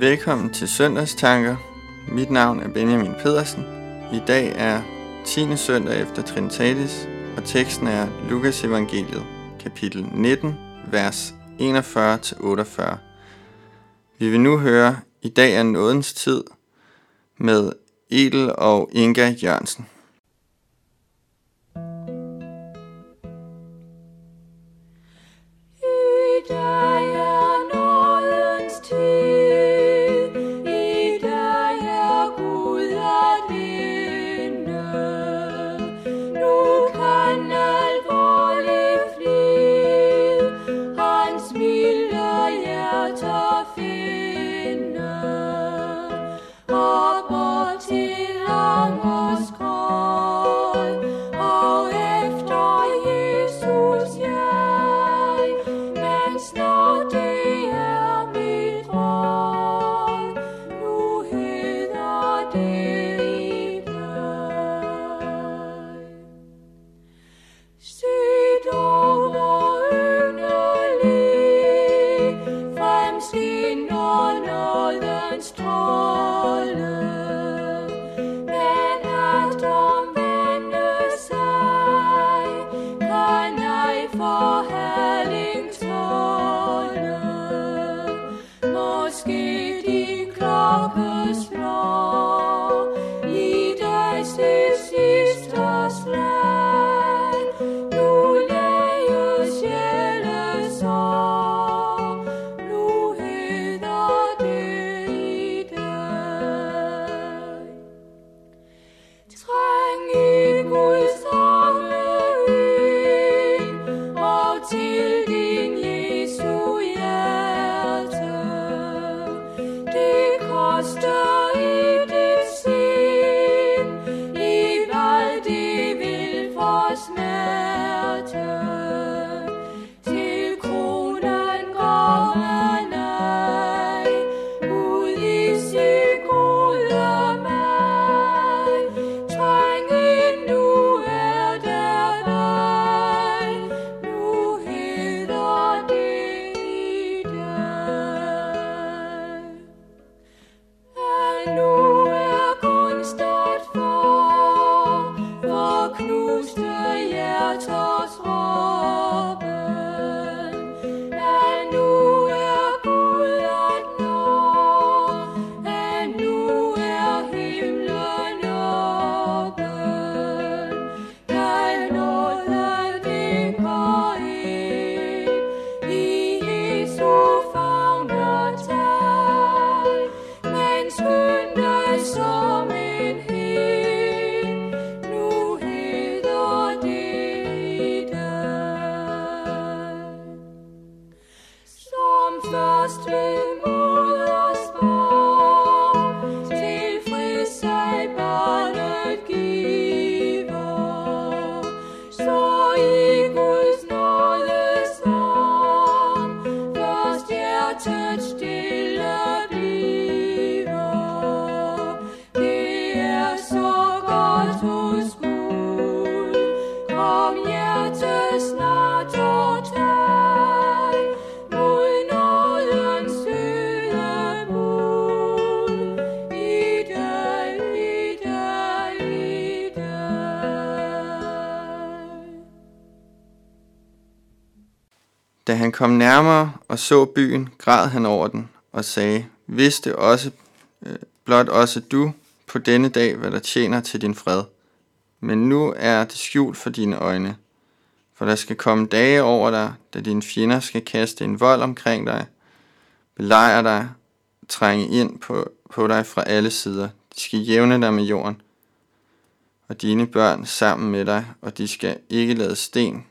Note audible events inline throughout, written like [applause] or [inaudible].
Velkommen til Søndagstanker. Mit navn er Benjamin Pedersen. I dag er 10. søndag efter Trinitatis, og teksten er Lukas Evangeliet, kapitel 19, vers 41-48. Vi vil nu høre I dag er nådens tid med Edel og Inga Jørgensen. Da han kom nærmere og så byen, græd han over den og sagde, vidste også, øh, blot også du på denne dag, hvad der tjener til din fred. Men nu er det skjult for dine øjne, for der skal komme dage over dig, da dine fjender skal kaste en vold omkring dig, belejre dig, trænge ind på, på dig fra alle sider. De skal jævne dig med jorden, og dine børn sammen med dig, og de skal ikke lade sten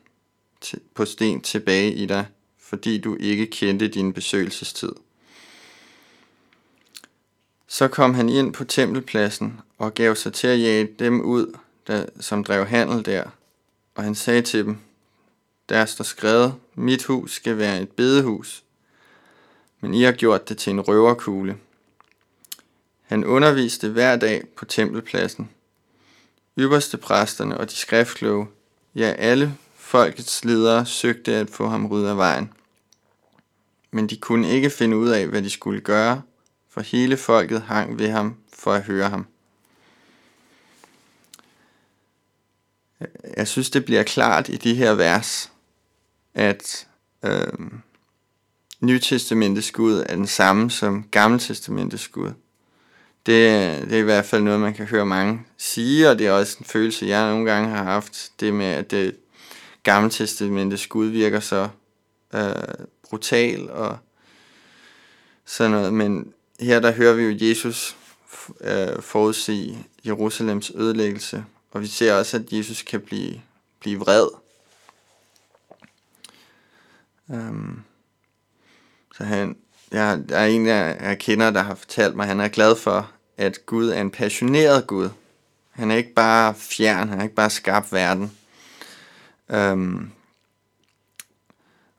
til, på sten tilbage i dig, fordi du ikke kendte din besøgelsestid. Så kom han ind på tempelpladsen og gav sig til at jage dem ud, der, som drev handel der. Og han sagde til dem, der står skrevet, mit hus skal være et bedehus, men I har gjort det til en røverkugle. Han underviste hver dag på tempelpladsen. Ypperste præsterne og de skriftkloge, ja alle folkets ledere søgte at få ham ryddet af vejen. Men de kunne ikke finde ud af, hvad de skulle gøre, for hele folket hang ved ham for at høre ham. Jeg synes, det bliver klart i de her vers, at øh, Nytestamentets Gud er den samme som Gammeltestamentets Gud. Det, det er i hvert fald noget, man kan høre mange sige, og det er også en følelse, jeg nogle gange har haft, det med, at det Gammeltestamentets Gud virker så øh, brutal og sådan noget. Men her der hører vi jo Jesus øh, forudsige Jerusalems ødelæggelse, og vi ser også, at Jesus kan blive, blive vred. Um, så han, jeg, der er en, jeg, jeg kender, der har fortalt mig, at han er glad for, at Gud er en passioneret Gud. Han er ikke bare fjern, han er ikke bare skabt verden. Um,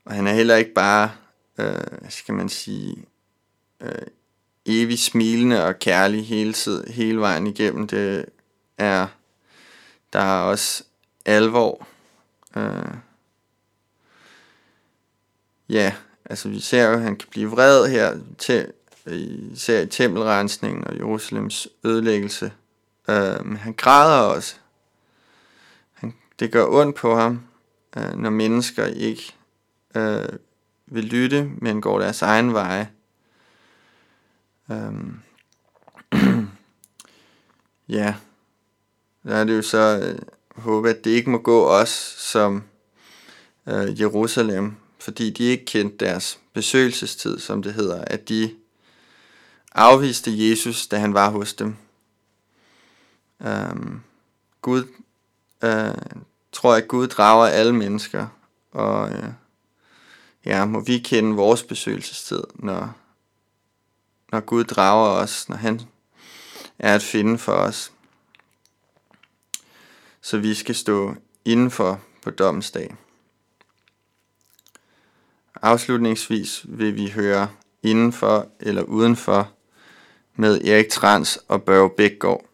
og han er heller ikke bare, øh, skal man sige, øh, evig smilende og kærlig hele, tid, hele vejen igennem. Det er, der er også alvor. Øh, ja, altså vi ser jo, at han kan blive vred her, til, øh, især i tempelrensningen og Jerusalems ødelæggelse. Øh, men han græder også. Han, det gør ondt på ham, øh, når mennesker ikke øh, vil lytte, men går deres egen veje. Øh, [clears throat] ja, der er det jo så øh, håbe, at det ikke må gå os som øh, Jerusalem, fordi de ikke kendte deres besøgelsestid, som det hedder, at de afviste Jesus, da han var hos dem. Øhm, Gud, øh, tror at Gud drager alle mennesker, og øh, ja, må vi kende vores besøgelsestid, når, når Gud drager os, når han er at finde for os. Så vi skal stå indenfor på domsdag. Afslutningsvis vil vi høre indenfor eller udenfor med Erik Trans og Børge Bækgaard.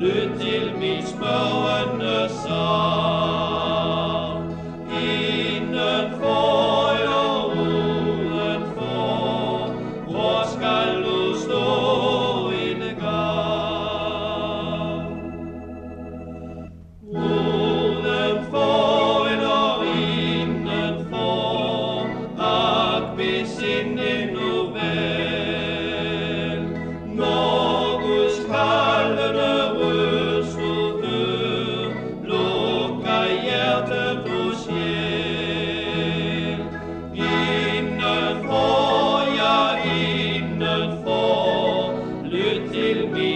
Lyt til min spørgende sang. will be